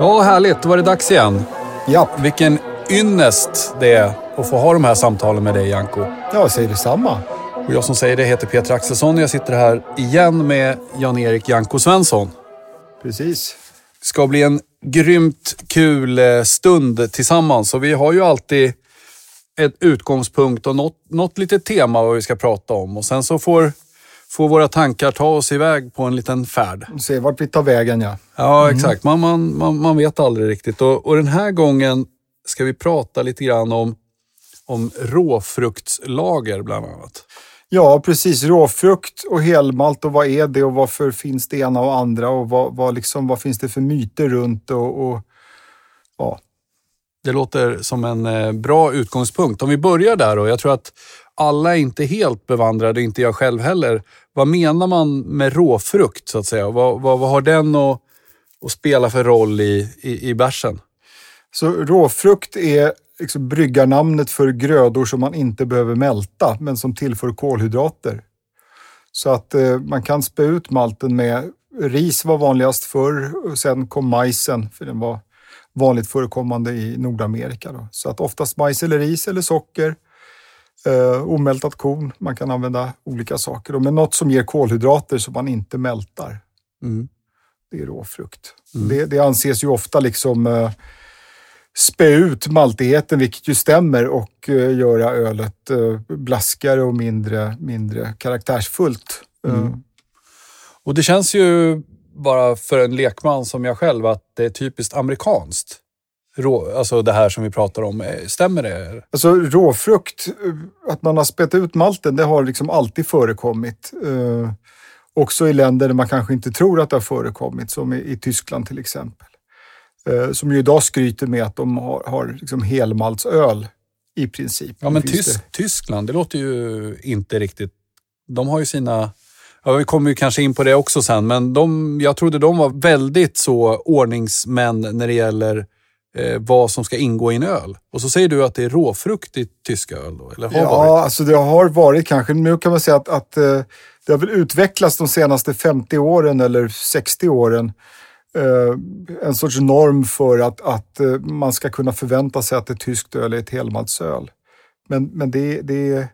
Ja, härligt. Då var det dags igen. Ja, Vilken ynnest det är att få ha de här samtalen med dig, Janko. jag säger detsamma. Och jag som säger det heter Peter Axelsson. Jag sitter här igen med Jan-Erik Janko Svensson. Precis. Det ska bli en grymt kul eh, stund tillsammans. Och vi har ju alltid ett utgångspunkt och något, något litet tema vad vi ska prata om. Och sen så får, får våra tankar ta oss iväg på en liten färd. Se vart vi tar vägen, ja. Ja, exakt. Man, man, man, man vet aldrig riktigt. Och, och den här gången ska vi prata lite grann om, om råfruktslager bland annat. Ja, precis. Råfrukt och helmalt och vad är det och varför finns det ena och andra och vad, vad, liksom, vad finns det för myter runt och, och. Det låter som en eh, bra utgångspunkt. Om vi börjar där då. Jag tror att alla är inte helt bevandrade, inte jag själv heller. Vad menar man med råfrukt så att säga? Vad, vad, vad har den att, att spela för roll i, i, i bärsen? Så råfrukt är liksom bryggarnamnet för grödor som man inte behöver mälta men som tillför kolhydrater. Så att eh, man kan spä ut malten med ris var vanligast förr och sen kom majsen för den var vanligt förekommande i Nordamerika. Då. Så att oftast majs eller ris eller socker, eh, omältat korn. Man kan använda olika saker. Då. Men något som ger kolhydrater som man inte mältar. Mm. Det är råfrukt. Det, det anses ju ofta liksom eh, spä ut maltigheten, vilket ju stämmer, och eh, göra ölet eh, blaskare och mindre, mindre karaktärsfullt. Eh, Och det känns ju bara för en lekman som jag själv att det är typiskt amerikanskt. Rå, alltså det här som vi pratar om. Eh, Stämmer det? Alltså råfrukt, eh, att man har spett ut malten, det har liksom alltid förekommit. Eh, också i länder där man kanske inte tror att det har förekommit, som i, i Tyskland till exempel. Eh, som ju idag skryter med att de har, har liksom helmaltsöl i princip. Ja, men Tysk, det- Tyskland, det låter ju inte riktigt... De har ju sina... Ja, vi kommer ju kanske in på det också sen, men de, jag trodde de var väldigt så ordningsmän när det gäller eh, vad som ska ingå i en öl. Och så säger du att det är råfrukt i tysk öl då? Eller har varit? Ja, alltså det har varit kanske. Nu kan man säga att, att eh, det har väl utvecklats de senaste 50 åren eller 60 åren. eh, En sorts norm för att, att eh, man ska kunna förvänta sig att ett tyskt öl är ett helmaltsöl. Men, men det, det,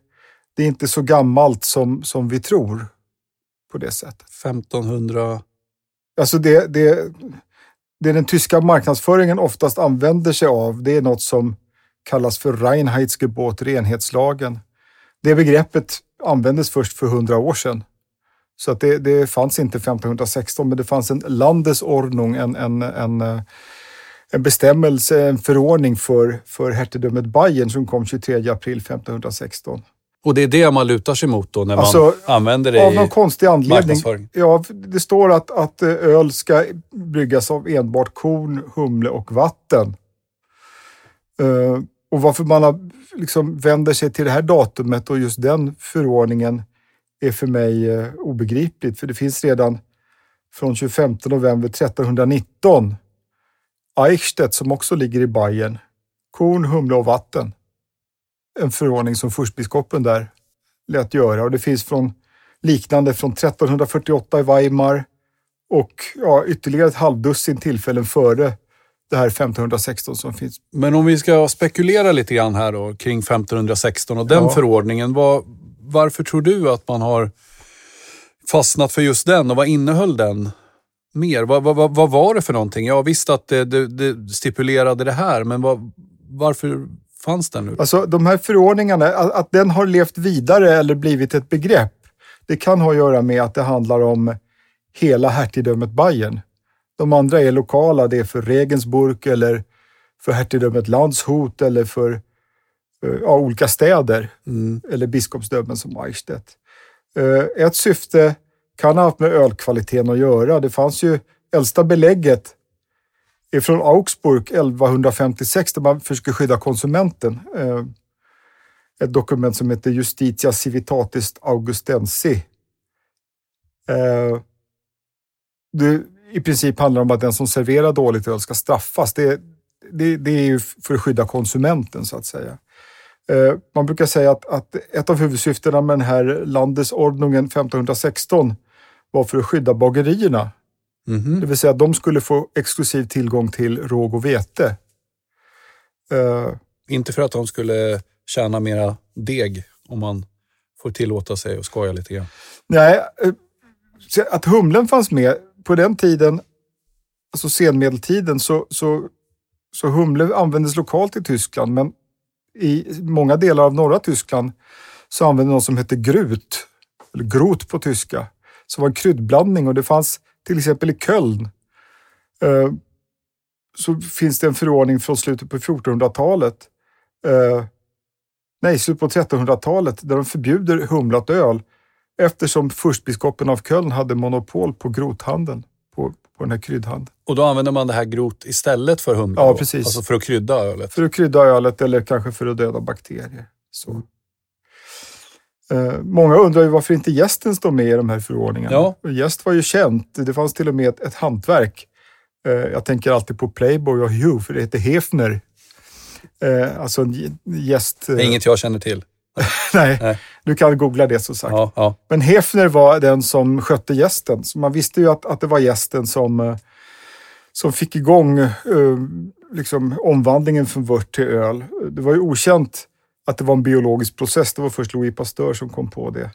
det är inte så gammalt som, som vi tror på det sättet. 1500... Alltså det, det, det den tyska marknadsföringen oftast använder sig av, det är något som kallas för Reinheitsgebot, renhetslagen. Det begreppet användes först för hundra år sedan. Så att det, det fanns inte 1516, men det fanns en Landesordnung, en, en, en, en bestämmelse, en förordning för, för hertigdömet Bayern som kom 23 april 1516. Och det är det man lutar sig mot då när Alltså, man använder det Av någon konstig anledning. Ja, det står att, att eh, öl ska bryggas av enbart korn, humle och vatten. Eh, och varför man har, liksom vänder sig till det här datumet och just den förordningen är för mig eh, obegripligt. För det finns redan från 25 november 1319 Eichstätt som också ligger i Bayern. Korn, humle och vatten. En förordning som furstbiskopen där lät göra och det finns från liknande från 1348 i Weimar och ja, ytterligare ett halvdussin tillfällen före det här 1516 som finns. Men om vi ska spekulera lite grann här då kring 1516 och den Ja. förordningen. Vad, varför tror du att man har fastnat för just den och vad innehöll den mer? Vad, vad, vad, vad var det för någonting? Jag visste att det, det, det stipulerade det här, men vad, varför fanns den nu? Alltså de här förordningarna, att, att den har levt vidare eller blivit ett begrepp, det kan ha att göra med att det handlar om hela hertigdömet Bayern. De andra är lokala, det är för Regensburg eller för hertigdömet Landshut eller för eh, ja, olika städer Mm. eller biskopsdömen som Eichstätt. Eh, Ett syfte kan ha haft med ölkvaliteten att göra. Det fanns ju äldsta belägget är från Augsburg 1156 där man försöker skydda konsumenten. Eh, ett dokument som heter Justitia Civitatis Augustensi. Eh, det i princip handlar om att den som serverar dåligt öl ska straffas. Det, det, det är ju för att skydda konsumenten så att säga. Eh, man brukar säga att, att ett av huvudsyftena med den här landesordningen 1516 var för att skydda bagerierna. Mhm. Det vill säga att de skulle få exklusiv tillgång till råg och vete. Eh, Inte för att de skulle tjäna mera deg, om man får tillåta sig att skoja lite grann. nej, eh, att humlen fanns med på den tiden, alltså senmedeltiden, så, så, så humle användes lokalt i Tyskland, men i många delar av norra Tyskland så använde något som hette grut, eller grot på tyska, som var en kryddblandning och det fanns till exempel i Köln eh, så finns det en förordning från slutet på 1400-talet, eh, nej, slutet på 1300-talet, där de förbjuder humlat öl eftersom furstbiskopen av Köln hade monopol på grothandeln, på, på den här kryddhandeln. Och då använder man det här grot istället för humle? Ja, precis. Alltså för att krydda ölet? För att krydda ölet eller kanske för att döda bakterier. Så. Eh, många undrar ju varför inte gästen står med i de här förordningarna. Ja. Gäst var ju känt. Det fanns till och med ett, ett hantverk. Eh, jag tänker alltid på Playboy och Hugh, för det heter Hefner. Eh, alltså en gä- gäst... Det är inget jag känner till. nej, Nej. du kan googla det som sagt. Ja, ja. Men Hefner var den som skötte gästen. Så man visste ju att, att det var gästen som, som fick igång eh, liksom omvandlingen från vört till öl. Det var ju okänt att det var en biologisk process. Det var först Louis Pasteur som kom på det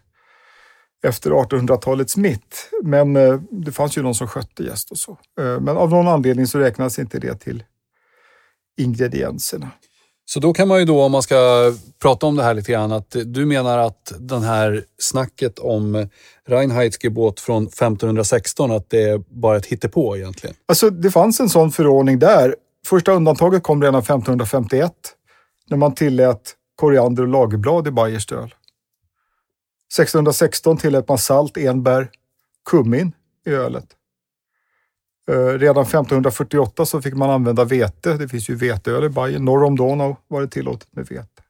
efter 1800-talets mitt. Men eh, det fanns ju någon som skötte gäst och så. Eh, men av någon anledning så räknas inte det till ingredienserna. Så då kan man ju då, om man ska prata om det här lite grann, att du menar att den här snacket om Reinheitsgebot från 1516, att det är bara ett hittepå egentligen? Alltså, det fanns en sån förordning där. Första undantaget kom redan 1551 när man tillät koriander och lagerblad i bayerskt öl. 1616 tillät man salt, enbär, kummin i ölet. Eh, Redan 1548 så fick man använda vete. Det finns ju veteöl i Bayern. Norr om Donau var det tillåtet med vete.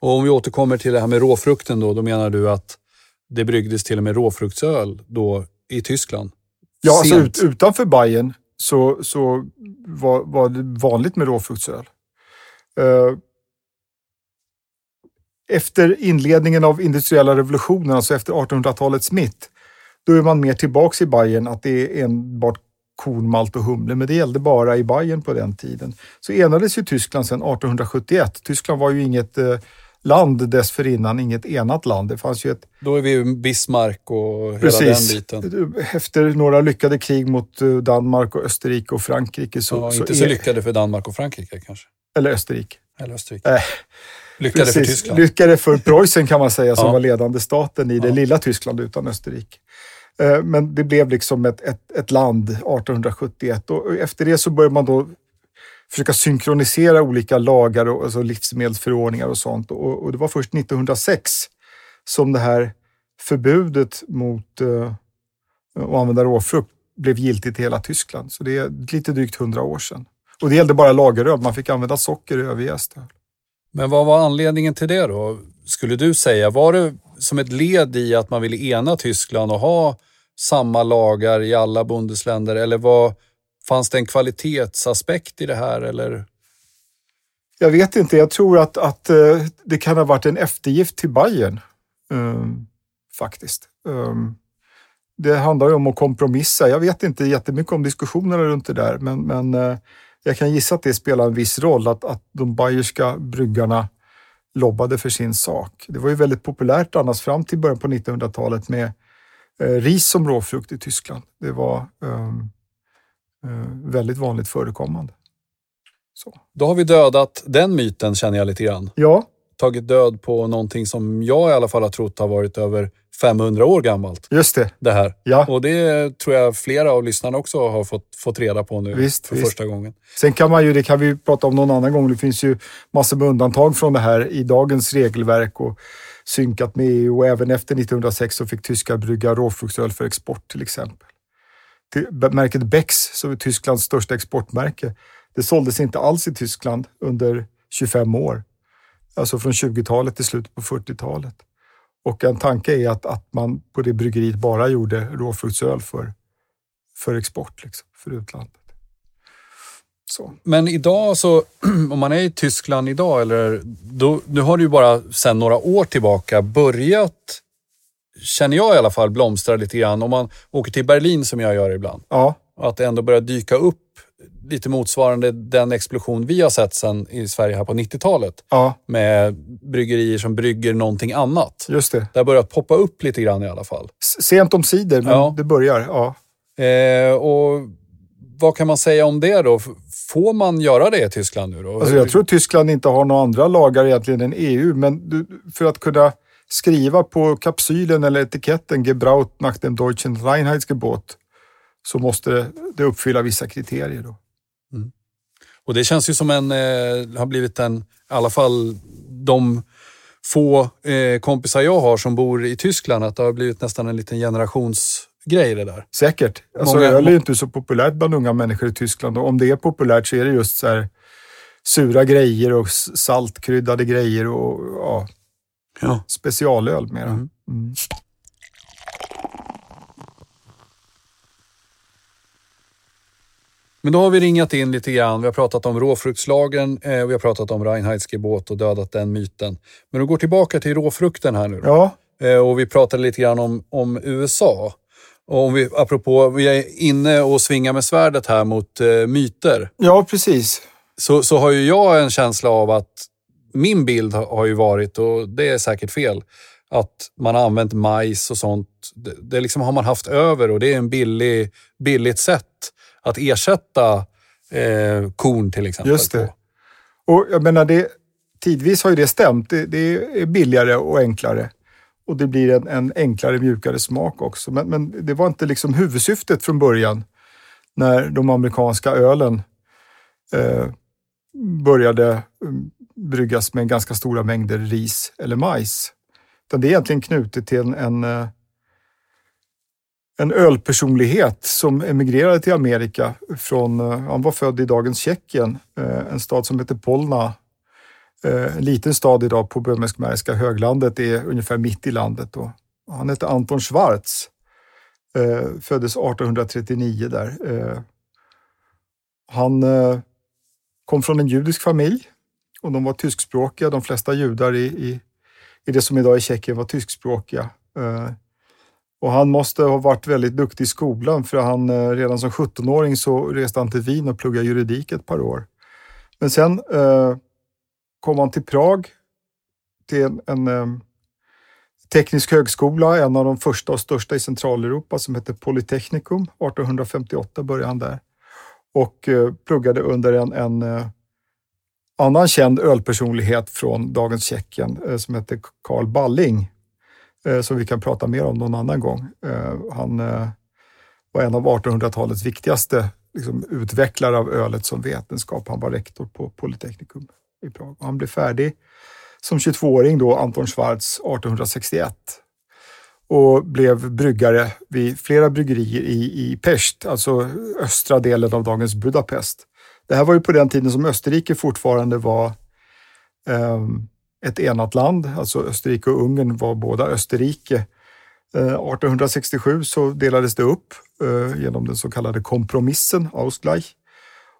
Och om vi återkommer till det här med råfrukten då, då menar du att det bryggdes till och med råfruktsöl då i Tyskland? Ja, alltså ut, utanför Bayern så, så var, var det vanligt med råfruktsöl. Eh, efter inledningen av industriella revolutionen, alltså efter 1800-talets mitt, då är man mer tillbaks i Bayern att det är enbart korn, malt och humle, men det gällde bara i Bayern på den tiden. Så enades ju Tyskland sedan 1871. Tyskland var ju inget eh, land dessförinnan, inget enat land. Det fanns ju ett Då är vi ju Bismarck och hela Precis. den biten. Efter några lyckade krig mot eh, Danmark, och Österrike och Frankrike. Så, Ja, så inte så är- lyckade för Danmark och Frankrike kanske. Eller Österrike. Eller Österrike. Äh, lyckade för Precis. Tyskland. Lyckade för Preussen kan man säga, som Ja. var ledande staten i det Ja. lilla Tyskland utan Österrike. Eh, Men det blev liksom ett, ett, ett land 1871 och efter det så började man då försöka synkronisera olika lagar och alltså livsmedelsförordningar och sånt. Och, och det var först 1906 som det här förbudet mot eh, att använda råfrukt blev giltigt i hela Tyskland. Så det är lite drygt hundra år sedan. Och det gällde bara lageröl, man fick använda socker i överjäst öl. Men vad var anledningen till det då? Skulle du säga, var det som ett led i att man ville ena Tyskland och ha samma lagar i alla bundesländer? Eller var, fanns det en kvalitetsaspekt i det här? Eller? Jag vet inte, jag tror att, att eh, det kan ha varit en eftergift till Bayern. um, faktiskt. Um, det handlar ju om att kompromissa. Jag vet inte jättemycket om diskussionerna runt det där, men, men eh, jag kan gissa att det spelar en viss roll, att, att de bayerska bryggarna lobbade för sin sak. Det var ju väldigt populärt annars fram till början på 1900-talet med eh, ris som råfrukt i Tyskland. Det var ehm, eh, väldigt vanligt förekommande. Så. Då har vi dödat den myten känner jag lite grann. Ja, Tagit död på någonting som jag i alla fall har trott har varit över 500 år gammalt. just det. Det här. Ja. Och det tror jag flera av lyssnarna också har fått, fått reda på nu Visst, för visst. första gången. Sen kan man ju, det kan vi prata om någon annan gång, det finns ju massor med undantag från det här i dagens regelverk och synkat med EU och även efter 1906 så fick tyskar brygga råfruktsöl för export till exempel. Märket Becks, som är Tysklands största exportmärke, det såldes inte alls i Tyskland under 25 år. Alltså från 20-talet till slutet på 40-talet. Och en tanke är att, att man på det bryggeriet bara gjorde råfruktsöl för, för export, liksom, för utlandet. Så. Men idag så, om man är i Tyskland idag, eller, då, nu har det ju bara sedan några år tillbaka börjat, känner jag i alla fall, blomstra lite grann. Om man åker till Berlin som jag gör ibland. Ja, Att det ändå börjar dyka upp lite motsvarande den explosion vi har sett sen i Sverige här på 90-talet. ja, Med bryggerier som brygger någonting annat. just det. Det har börjat poppa upp lite grann i alla fall. S- Sent om sidor, men Ja. det börjar. Ja. Eh, och vad kan man säga om det då? Får man göra det i Tyskland nu då? Alltså jag tror Tyskland inte har några andra lagar egentligen än EU, men du, för att kunna skriva på kapsylen eller etiketten Gebraut nach dem deutschen Reinheitsgebot så måste det, uppfylla vissa kriterier. Då. Och det känns ju som en, eh, har blivit en, i alla fall de få eh, kompisar jag har som bor i Tyskland, att det har blivit nästan en liten generationsgrej det där. Säkert. Alltså, Många- öl är ju inte så populärt bland unga människor i Tyskland och om det är populärt så är det just så här sura grejer och saltkryddade grejer och ja, Ja. specialöl mera. Mm. Mm. Men då har vi ringat in lite grann. Vi har pratat om råfruktslagen, eh, vi har pratat om Reinheitsgebot och dödat den myten. Men vi går tillbaka till råfrukten här nu då. Ja, Eh, och vi pratade lite grann om, om USA. Och om vi, apropå, vi är inne och svingar med svärdet här mot eh, myter. ja, precis. Så, så har ju jag en känsla av att min bild har, har ju varit, och det är säkert fel, att man har använt majs och sånt. Det, det liksom har man haft över och det är en billig, billigt sätt att ersätta eh, korn till exempel. Just det. på. Och jag menar, det, tidvis har ju det stämt. Det, det är billigare och enklare. Och det blir en, en enklare, mjukare smak också. Men, men det var inte liksom huvudsyftet från början när de amerikanska ölen eh, började mm, bryggas med ganska stora mängder ris eller majs. Utan det är egentligen knutet till en, en, eh, en ölpersonlighet som emigrerade till Amerika från, eh, han var född i dagens Tjeckien, eh, en stad som heter Polna. Eh, en liten stad idag på Böhmisk-Mähriska höglandet, det är ungefär mitt i landet. Då. Han hette Anton Schwarz, föddes 1839 där. Han kom från en judisk familj och de var tyskspråkiga. De flesta judar i, i, i det som idag är Tjeckien var tyskspråkiga. Och han måste ha varit väldigt duktig i skolan för han eh, redan som 17-åring så reste han till Wien och pluggade juridik ett par år. Men sen eh, kom han till Prag till en, en eh, teknisk högskola, en av de första och största i Centraleuropa som hette Polytechnicum. 1858 började han där och eh, pluggade under en, en eh, annan känd ölpersonlighet från dagens Tjeckien eh, som hette Carl Balling Eh, som vi kan prata mer om någon annan gång. Eh, han eh, var en av 1800-talets viktigaste liksom, utvecklare av ölet som vetenskap. Han var rektor på Polytechnicum i Prag. Och han blev färdig som 22-åring då, Anton Schwarz, 1861 och blev bryggare vid flera bryggerier i, i Pest, alltså östra delen av dagens Budapest. Det här var ju på den tiden som Österrike fortfarande var ehm, ett enat land, alltså Österrike och Ungern var båda Österrike. Eh, 1867 så delades det upp eh, genom den så kallade kompromissen, Ausgleich.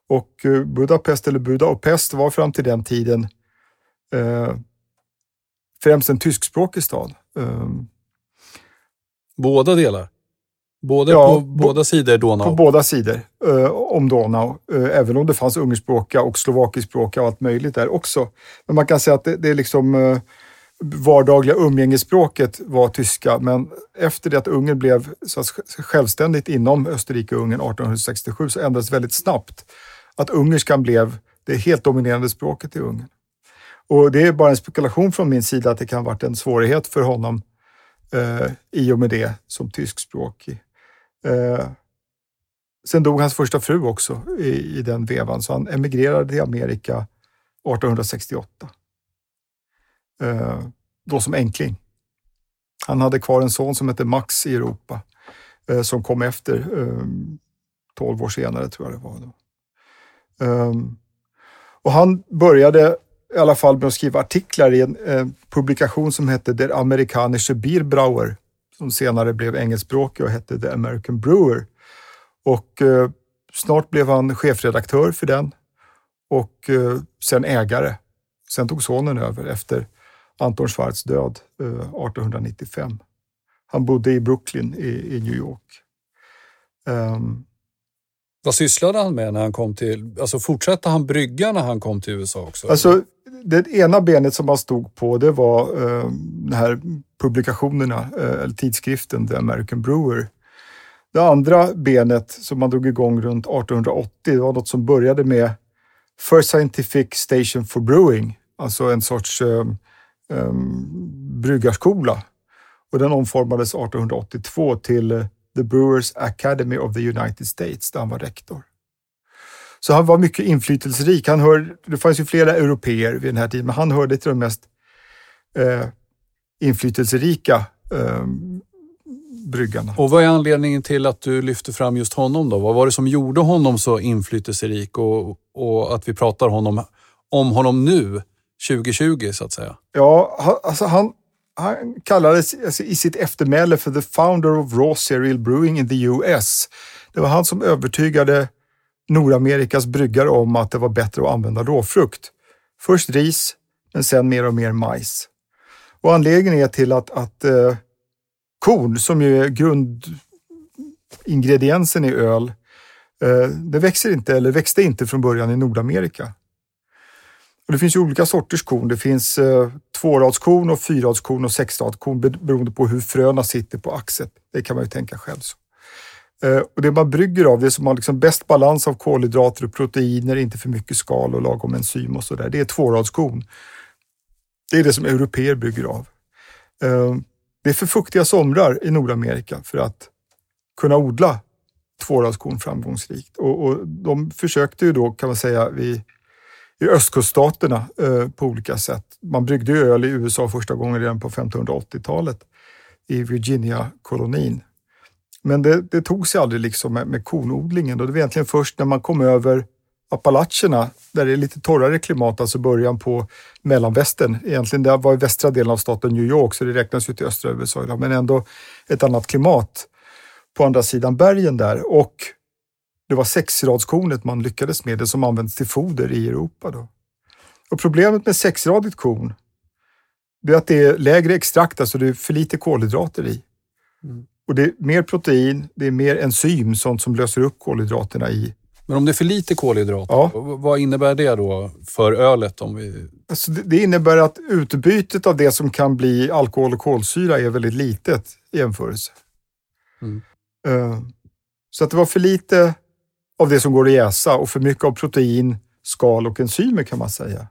Och eh, Budapest, eller Buda och Pest, var fram till den tiden främst en tyskspråkig stad. Båda delar. Både Ja, på båda sidor Donau. På båda sidor eh, om Donau, eh, även om det fanns ungerspråkiga och slovakiskspråkiga och allt möjligt där också. Men man kan säga att det, det är liksom eh, vardagliga umgängesspråket var tyska, men efter det att Ungern blev så självständigt inom Österrike och Ungern 1867 så ändrades väldigt snabbt att ungerskan blev det helt dominerande språket i Ungern. Och det är bara en spekulation från min sida att det kan ha varit en svårighet för honom eh, i och med det som tyskspråkig. Eh, sen dog hans första fru också i, i den vevan, så han emigrerade till Amerika 1868. Eh, då som enkling. Han hade kvar en son som hette Max i Europa, eh, som kom efter ehm, 12 år senare, tror jag det var. Då. Ehm, och han började i alla fall med att skriva artiklar i en eh, publikation som hette Der amerikanische Bierbrauer som senare blev engelskspråkig och hette The American Brewer. Och eh, snart blev han chefredaktör för den och eh, sen ägare. Sen tog sonen över efter Anton Schwarz död eh, 1895. Han bodde i Brooklyn i, i New York. Um, Vad sysslade han med när han kom till... Alltså fortsatte han brygga när han kom till USA också? Alltså, det ena benet som han stod på det var eh, de här publikationerna, eh, eller tidskriften The American Brewer. Det andra benet som man drog igång runt 1880 det var något som började med First Scientific Station for Brewing, alltså en sorts eh, eh, bryggarskola. Och den omformades 1882 till The Brewers Academy of the United States där han var rektor. Så han var mycket inflytelserik. Han hör, det fanns ju flera europeer vid den här tiden, men han hörde till de mest eh, inflytelserika eh, bryggarna. Och vad är anledningen till att du lyfter fram just honom då? Vad var det som gjorde honom så inflytelserik och, och att vi pratar honom, om honom nu, 2020 så att säga? Ja, alltså han, han kallades alltså, i sitt eftermäle för the founder of raw cereal brewing in the US. Det var han som övertygade Nordamerikas bryggare om att det var bättre att använda råfrukt. Först ris, men sen mer och mer majs. Och anledningen är till att, att eh, korn, som ju är grundingrediensen i öl, eh, det växer inte, eller växte inte från början i Nordamerika. Och det finns ju olika sorters korn. Det finns eh, tvåradskorn och fyradskorn och sexradskorn beroende på hur fröna sitter på axet. Det kan man ju tänka själv. Så. Eh, och det man brygger av, det som har liksom bäst balans av kolhydrater och proteiner, inte för mycket skal och lagom enzym och sådär, det är tvåradskorn. Det är det som europeer brygger av. Eh, det är för fuktiga somrar i Nordamerika för att kunna odla tvåradskorn framgångsrikt. Och, och, de försökte ju då, kan man säga, vid, i östkuststaterna eh, på olika sätt. Man bryggde öl i USA första gången redan på 1580-talet i Virginia-kolonin. Men det, det tog sig aldrig liksom med, med kornodlingen och det var egentligen först när man kom över Appalacherna, där det är lite torrare klimat, alltså början på mellanvästern. Egentligen det var i västra delen av staten New York, så det räknas ju till östra USA men ändå ett annat klimat på andra sidan bergen där. Och det var sexradskornet man lyckades med, det som används till foder i Europa. Då. Och problemet med sexradigt korn, det är att det är lägre extrakt, alltså det är för lite kolhydrater i. Mm. Och det är mer protein, det är mer enzym, sånt som löser upp kolhydraterna i. Men om det är för lite kolhydrater, ja. vad innebär det då för ölet? Om vi... Alltså det, det innebär att utbytet av det som kan bli alkohol och kolsyra är väldigt litet i jämförelse. Mm. Uh, så att det var för lite av det som går att jäsa och för mycket av protein, skal och enzymer kan man säga.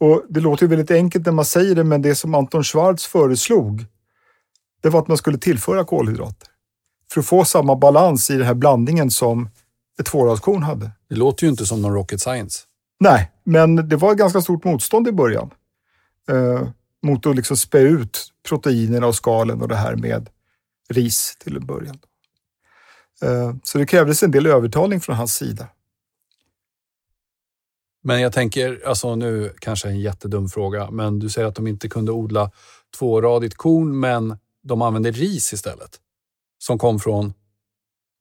Och Det låter ju väldigt enkelt när man säger det, men det som Anton Schwarz föreslog det var att man skulle tillföra kolhydrater för att få samma balans i den här blandningen som ett tvåradskorn hade. Det låter ju inte som någon rocket science. Nej, men det var ett ganska stort motstånd i början eh, mot att liksom spä ut proteinerna och skalen och det här med ris till en början. Eh, så det krävdes en del övertalning från hans sida. Men jag tänker, alltså nu kanske en jättedum fråga, men du säger att de inte kunde odla tvåradigt korn, men de använde ris istället. Som kom från?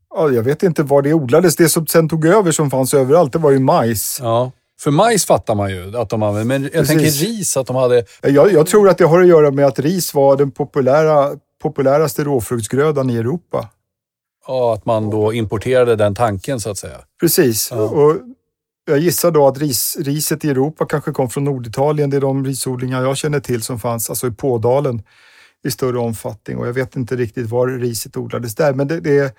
Ja, jag vet inte var det odlades. Det som sen tog över som fanns överallt, det var ju majs. Ja, för majs fattar man ju att de använde, men jag Precis. tänker ris, att de hade... Jag, jag, tror att det har att göra med att ris var den populära, populäraste råfruktsgrödan i Europa. Ja, att man då importerade den tanken så att säga. Precis. Ja. Och jag gissar då att ris, riset i Europa kanske kom från Norditalien. Det är de risodlingar jag känner till som fanns, alltså i Pådalen i större omfattning och jag vet inte riktigt var riset odlades där. Men det, det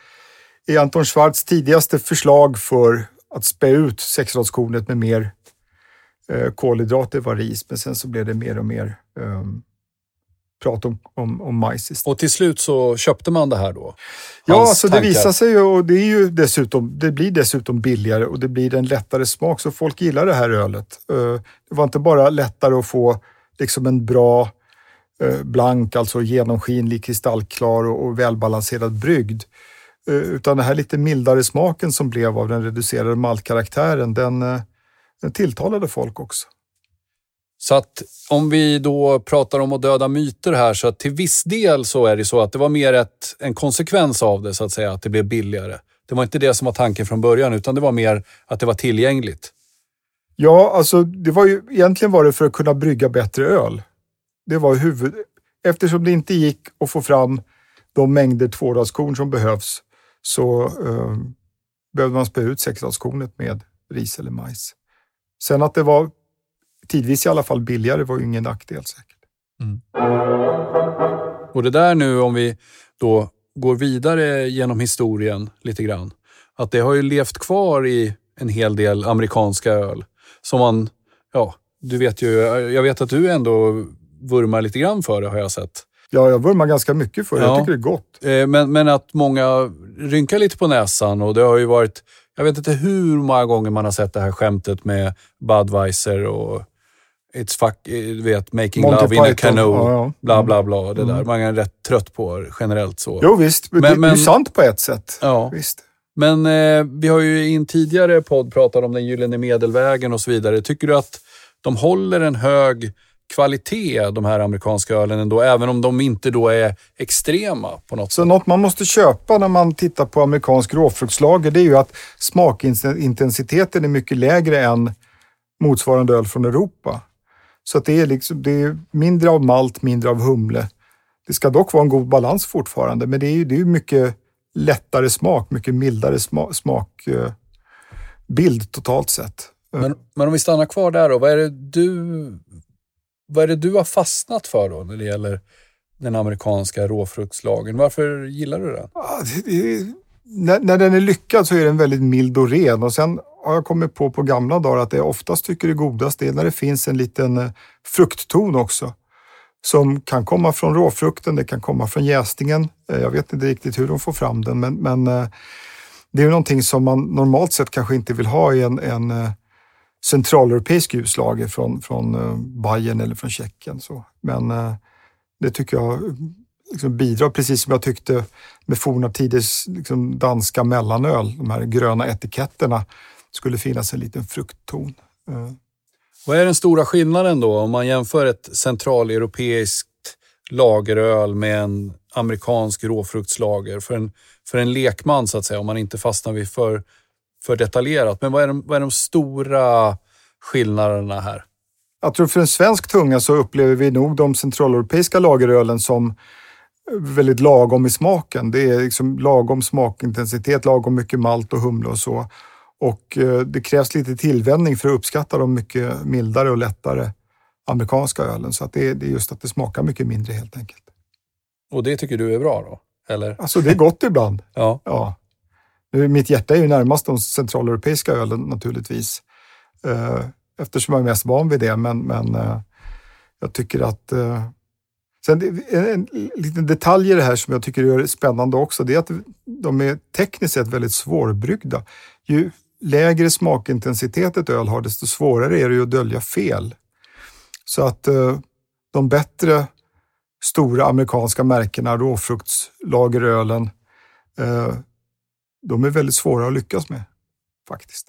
är Anton Schwarz tidigaste förslag för att spä ut sexradskornet med mer eh, kolhydrater var ris, men sen så blev det mer och mer um, prat om, om, om majs istället. Och till slut så köpte man det här då? Ja, alltså det visar sig ju och det, är ju dessutom, det blir dessutom billigare och det blir en lättare smak, så folk gillar det här ölet. Uh, det var inte bara lättare att få liksom en bra Eh, blank, alltså genomskinlig, kristallklar och, välbalanserad brygd. Eh, utan den här lite mildare smaken som blev av den reducerade maltkaraktären, den, eh, den tilltalade folk också. Så att om vi då pratar om att döda myter här, så att till viss del så är det så att det var mer ett, en konsekvens av det, så att säga, att det blev billigare. Det var inte det som var tanken från början, utan det var mer att det var tillgängligt. Ja, alltså det var ju, egentligen var det för att kunna brygga bättre öl. Det var huvud... Eftersom det inte gick att få fram de mängder tvådagskorn som behövs så eh, behövde man spä ut sexdagskornet med ris eller majs. Sen att det var tidvis i alla fall billigare var ju ingen nackdel säkert. Mm. Och det där nu om vi då går vidare genom historien lite grann. Att det har ju levt kvar i en hel del amerikanska öl. Som man, ja, du vet ju, jag vet att du ändå vurmar lite grann för det har jag sett. Ja, jag vurmar ganska mycket för det. Ja. Jag tycker det är gott. Eh, men, men att många rynkar lite på näsan och det har ju varit, jag vet inte hur många gånger man har sett det här skämtet med Budweiser och It's fuck, eh, vet, making Monty love Python. in a canoe, ja, ja. bla bla bla. Det mm. där. Man är rätt trött på generellt så. Jo visst, men, det, men, är sant på ett sätt. Ja. Visst. Men eh, vi har ju i en tidigare podd pratat om den gyllene medelvägen och så vidare. Tycker du att de håller en hög kvalitet, de här amerikanska ölen ändå, även om de inte då är extrema på något Så sätt? något man måste köpa när man tittar på amerikansk råfruktslager, det är ju att smakintensiteten är mycket lägre än motsvarande öl från Europa. Så att det, är liksom, det är mindre av malt, mindre av humle. Det ska dock vara en god balans fortfarande, men det är ju det är mycket lättare smak, mycket mildare sma, smakbild eh, totalt sett. Men, men om vi stannar kvar där då, vad är det du vad är det du har fastnat för då när det gäller den amerikanska råfruktslagen? Varför gillar du den? Ja, det, det, när, när, den är lyckad så är den väldigt mild och ren och sen har jag kommit på på gamla dagar att det jag oftast tycker är godast är när det finns en liten eh, fruktton också. Som kan komma från råfrukten, det kan komma från jäsningen. Eh, jag vet inte riktigt hur de får fram den men, men eh, det är någonting som man normalt sett kanske inte vill ha i en, en centraleuropeisk ljuslager från, från eh, Bayern eller från Tjeckien. Så. Men eh, det tycker jag liksom bidrar, precis som jag tyckte med forna tiders liksom danska mellanöl, de här gröna etiketterna, skulle finnas en liten fruktton. Eh. Vad är den stora skillnaden då om man jämför ett centraleuropeiskt lageröl med en amerikansk råfruktslager för en, för en lekman så att säga, om man inte fastnar vid för, för detaljerat. Men vad är, de, vad är de stora skillnaderna här? Jag tror för en svensk tunga så upplever vi nog de centraleuropeiska lagerölen som väldigt lagom i smaken. Det är liksom lagom smakintensitet, lagom mycket malt och humle och så. Och eh, det krävs lite tillvänjning för att uppskatta de mycket mildare och lättare amerikanska ölen. Så att det, är, det är just att det smakar mycket mindre helt enkelt. Och det tycker du är bra då? Eller? Alltså det är gott ibland. ja. ja. Eh, mitt hjärta är ju närmast de centraleuropeiska ölen naturligtvis. Eh, eftersom jag är mest van vid det. Men, men eh, jag tycker att Sen en, en liten detalj i det här som jag tycker är spännande också, det är att de är tekniskt sett väldigt svårbryggda. Ju lägre smakintensitet ett öl har, desto svårare är det att dölja fel. Så att de bättre stora amerikanska märkena, råfruktslagerölen, de är väldigt svåra att lyckas med faktiskt.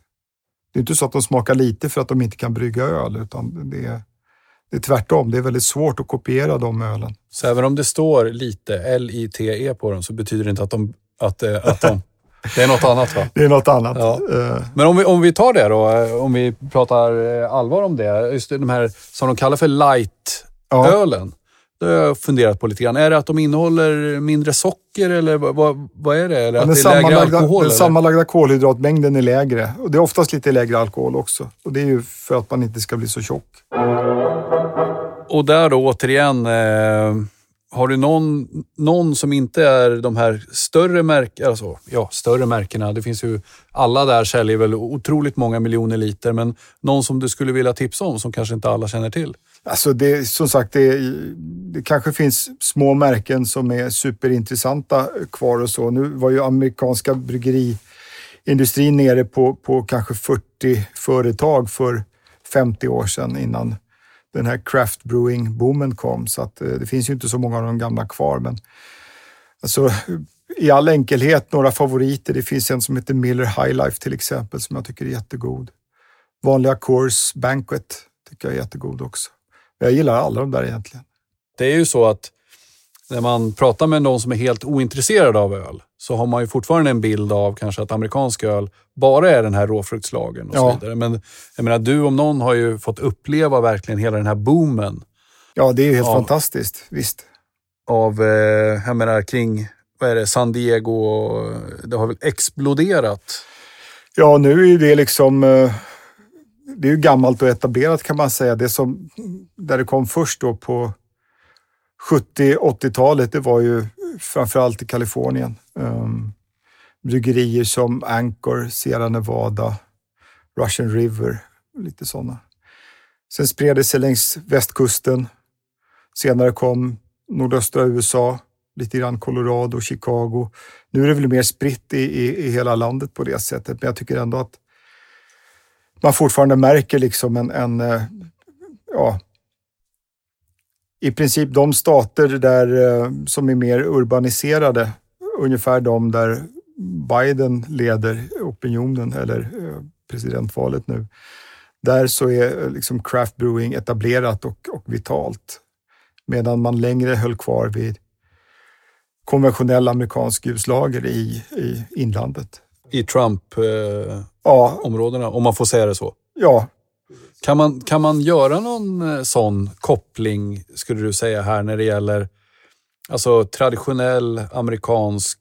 Det är inte så att de smakar lite för att de inte kan brygga öl, utan det är det är tvärtom, det är väldigt svårt att kopiera de ölen. Så även om det står lite L-I-T-E på dem så betyder det inte att de... Att, eh, att de det är något annat va? Det är något annat. Ja. Uh. Men om vi, om vi tar det då, eh, om vi pratar allvar om det. Just de här som de kallar för light-ölen. Ja. Det har jag funderat på lite grann. Är det att de innehåller mindre socker eller vad, vad är det? Eller att det är lägre alkohol? Den sammanlagda kolhydratmängden är lägre. Och det är oftast lite lägre alkohol också. Och det är ju för att man inte ska bli så tjock och där då återigen, eh, har du någon, någon som inte är de här större märkena, alltså, ja, större märkena, det finns ju, alla där säljer väl otroligt många miljoner liter, men någon som du skulle vilja tipsa om som kanske inte alla känner till? Alltså det, som sagt, det, det kanske finns små märken som är superintressanta kvar och så. Nu var ju amerikanska bryggeriindustrin nere på, på kanske 40 företag för 50 år sedan innan den här craft brewing-boomen kom. Så att, eh, det finns ju inte så många av de gamla kvar. Men alltså, i all enkelhet, några favoriter. Det finns en som heter Miller High Life till exempel som jag tycker är jättegod. Vanliga Coors Banquet tycker jag är jättegod också. Jag gillar alla de där egentligen. Det är ju så att när man pratar med någon som är helt ointresserad av öl så har man ju fortfarande en bild av kanske att amerikansk öl bara är den här råfruktslagen och Ja. så vidare. Men jag menar, du om någon har ju fått uppleva verkligen hela den här boomen Ja, det är ju helt Ja. fantastiskt. Visst. av, eh, jag menar kring, vad är det, San Diego det har väl exploderat. Ja, nu är det liksom... Det är ju gammalt och etablerat kan man säga. Det som, där det kom först då på 70-80-talet, det var ju framförallt i Kalifornien. Um, bryggerier som Anchor, Sierra Nevada, Russian River, lite sådana. Sen spred det sig längs västkusten. Senare kom nordöstra USA, lite grann Colorado, Chicago. Nu är det väl mer spritt i, i, i hela landet på det sättet, men jag tycker ändå att man fortfarande märker liksom en, en eh, ja, i princip de stater där eh, som är mer urbaniserade, ungefär de där Biden leder opinionen eller eh, presidentvalet nu. Där så är liksom craft brewing etablerat och, och vitalt. Medan man längre höll kvar vid konventionell amerikansk ljuslager i, i inlandet i Trump-områdena, Ja, om man får säga det så. ja, Kan man, kan man göra någon eh, sån koppling, skulle du säga, här när det gäller alltså, traditionell amerikansk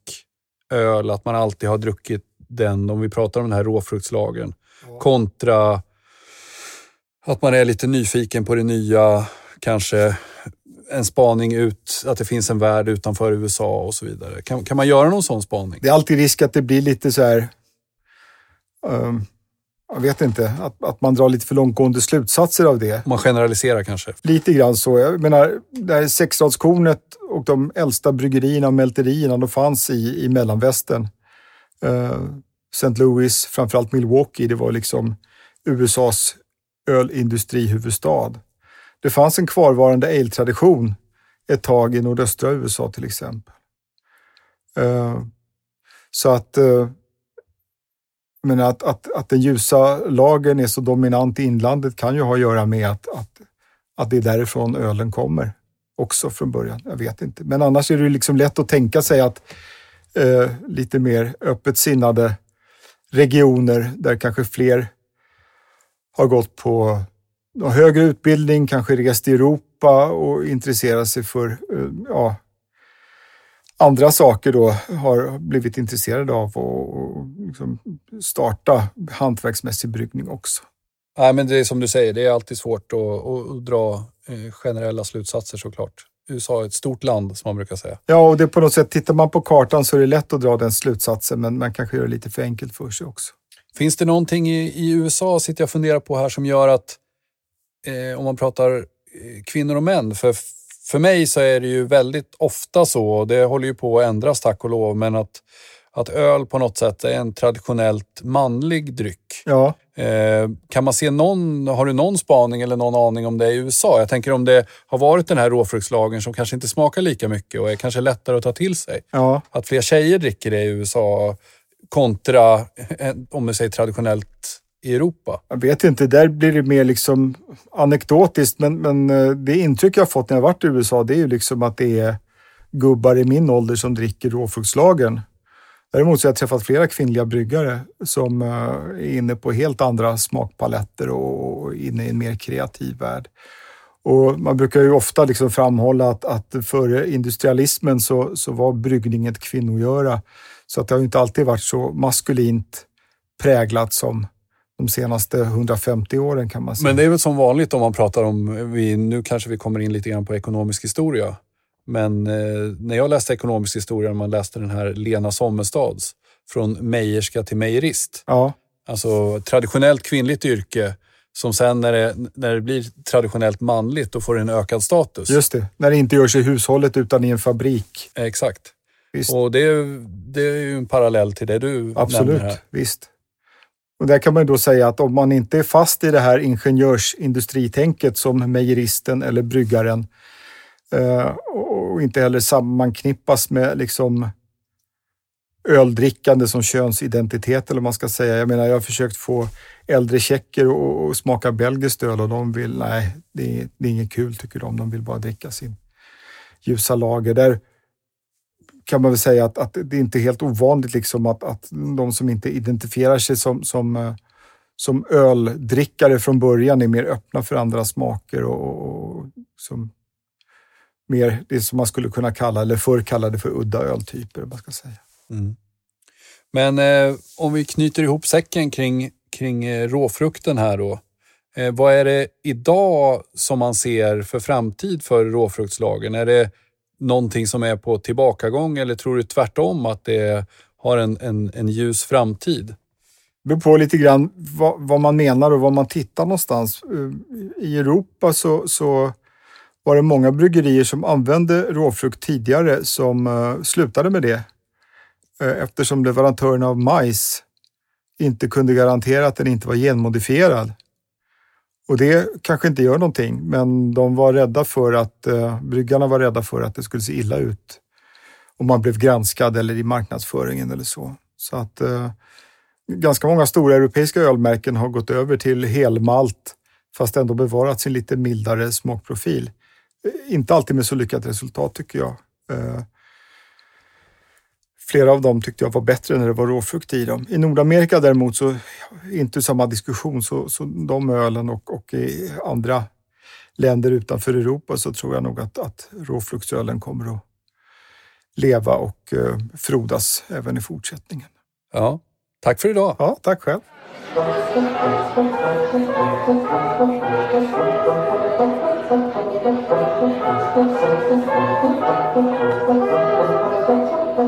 öl, att man alltid har druckit den, om vi pratar om den här råfruktslagen, kontra att man är lite nyfiken på det nya, kanske en spaning ut, att det finns en värld utanför USA och så vidare. Kan, kan man göra någon sån spaning? det är alltid risk att det blir lite så här... ehm, jag vet inte, att, att man drar lite för långtgående slutsatser av det. Man generaliserar kanske. Lite grann så. Jag menar, det här sexradskornet och de äldsta bryggerierna och mälterierna, de fanns i, i mellanvästern. Uh, St. Louis, framförallt Milwaukee, det var liksom USAs ölindustrihuvudstad. Det fanns en kvarvarande ale-tradition ett tag i nordöstra USA till exempel. Eh, så att, eh, men att, att, att den ljusa lagen är så dominant i inlandet kan ju ha att göra med att, att, att det är därifrån ölen kommer också från början. Jag vet inte. Men annars är det ju liksom lätt att tänka sig att eh, lite mer öppet sinnade regioner där kanske fler har gått på ja, högre utbildning, kanske rest i Europa och intresserat sig för eh, ja, andra saker då har blivit intresserade av och, liksom starta hantverksmässig bryggning också. Nej, men det är som du säger, det är alltid svårt att, att, dra eh, generella slutsatser såklart. USA är ett stort land som man brukar säga. Ja, och det på något sätt, tittar man på kartan så är det lätt att dra den slutsatsen, men man kanske gör det lite för enkelt för sig också. Finns det någonting i, i USA, sitter jag och funderar på här, som gör att eh, om man pratar eh, kvinnor och män, för, för mig så är det ju väldigt ofta så, och det håller ju på att ändras tack och lov, men att, att öl på något sätt är en traditionellt manlig dryck. Ja, Eh, kan man se någon, har du någon spaning eller någon aning om det i USA? Jag tänker om det har varit den här råfruktslagen som kanske inte smakar lika mycket och är kanske lättare att ta till sig. ja, Att fler tjejer dricker det i USA kontra, eh, om vi säger traditionellt, i Europa. jag vet inte. Där blir det mer liksom anekdotiskt, men, men eh, det intryck jag fått när jag varit i USA, det är ju liksom att det är gubbar i min ålder som dricker råfruktslagen. Däremot så har jag träffat flera kvinnliga bryggare som eh, är inne på helt andra smakpaletter och inne i en mer kreativ värld. Och man brukar ju ofta liksom framhålla att, att före industrialismen så, så var bryggning ett kvinnogöra. Så att det har inte alltid varit så maskulint präglat som de senaste 150 åren kan man säga. Men det är väl som vanligt om man pratar om, vi, nu kanske vi kommer in lite grann på ekonomisk historia. Men eh, när jag läste ekonomisk historia, när man läste den här Lena Sommerstads, från mejerska till mejerist. Ja, Alltså traditionellt kvinnligt yrke som sen när det, när det blir traditionellt manligt, då får det en ökad status. just det. När det inte görs i hushållet utan i en fabrik. Exakt. Visst. Och det, det är ju en parallell till det du Absolut, nämner här. visst. Och där kan man ju då säga att om man inte är fast i det här ingenjörsindustritänket som mejeristen eller bryggaren eh, och inte heller sammanknippas med liksom öldrickande som könsidentitet eller vad man ska säga. Jag menar, jag har försökt få äldre tjecker och, och smaka belgiskt öl och de vill, nej, det är, det är inget kul tycker de. De vill bara dricka sin ljusa lager. Där kan man väl säga att, att det är inte är helt ovanligt liksom att, att de som inte identifierar sig som, som, eh, som öldrickare från början är mer öppna för andra smaker och, och som mer det som man skulle kunna kalla, eller förr kallade för udda öltyper. Man ska säga. Mm. Men eh, om vi knyter ihop säcken kring, kring eh, råfrukten här då. Eh, vad är det idag som man ser för framtid för råfruktslagen? Är det någonting som är på tillbakagång eller tror du tvärtom att det har en, en, en ljus framtid? Det beror på lite grann vad, vad, man menar och var man tittar någonstans. Eh, I Europa så, så var det många bryggerier som använde råfrukt tidigare som uh, slutade med det uh, eftersom leverantörerna av majs inte kunde garantera att den inte var genmodifierad. Och det kanske inte gör någonting, men de var rädda för att, eh, bryggarna var rädda för att det skulle se illa ut om man blev granskad eller i marknadsföringen eller så. Så att eh, ganska många stora europeiska ölmärken har gått över till helmalt fast ändå bevarat sin lite mildare smakprofil. Eh, inte alltid med så lyckat resultat tycker jag. Eh, Flera av dem tyckte jag var bättre när det var råfrukt i dem. I Nordamerika däremot så inte samma diskussion. Så, så de ölen och, och i andra länder utanför Europa så tror jag nog att, att råfruktsölen kommer att leva och eh, frodas även i fortsättningen. Ja, tack för idag. Ja, tack själv.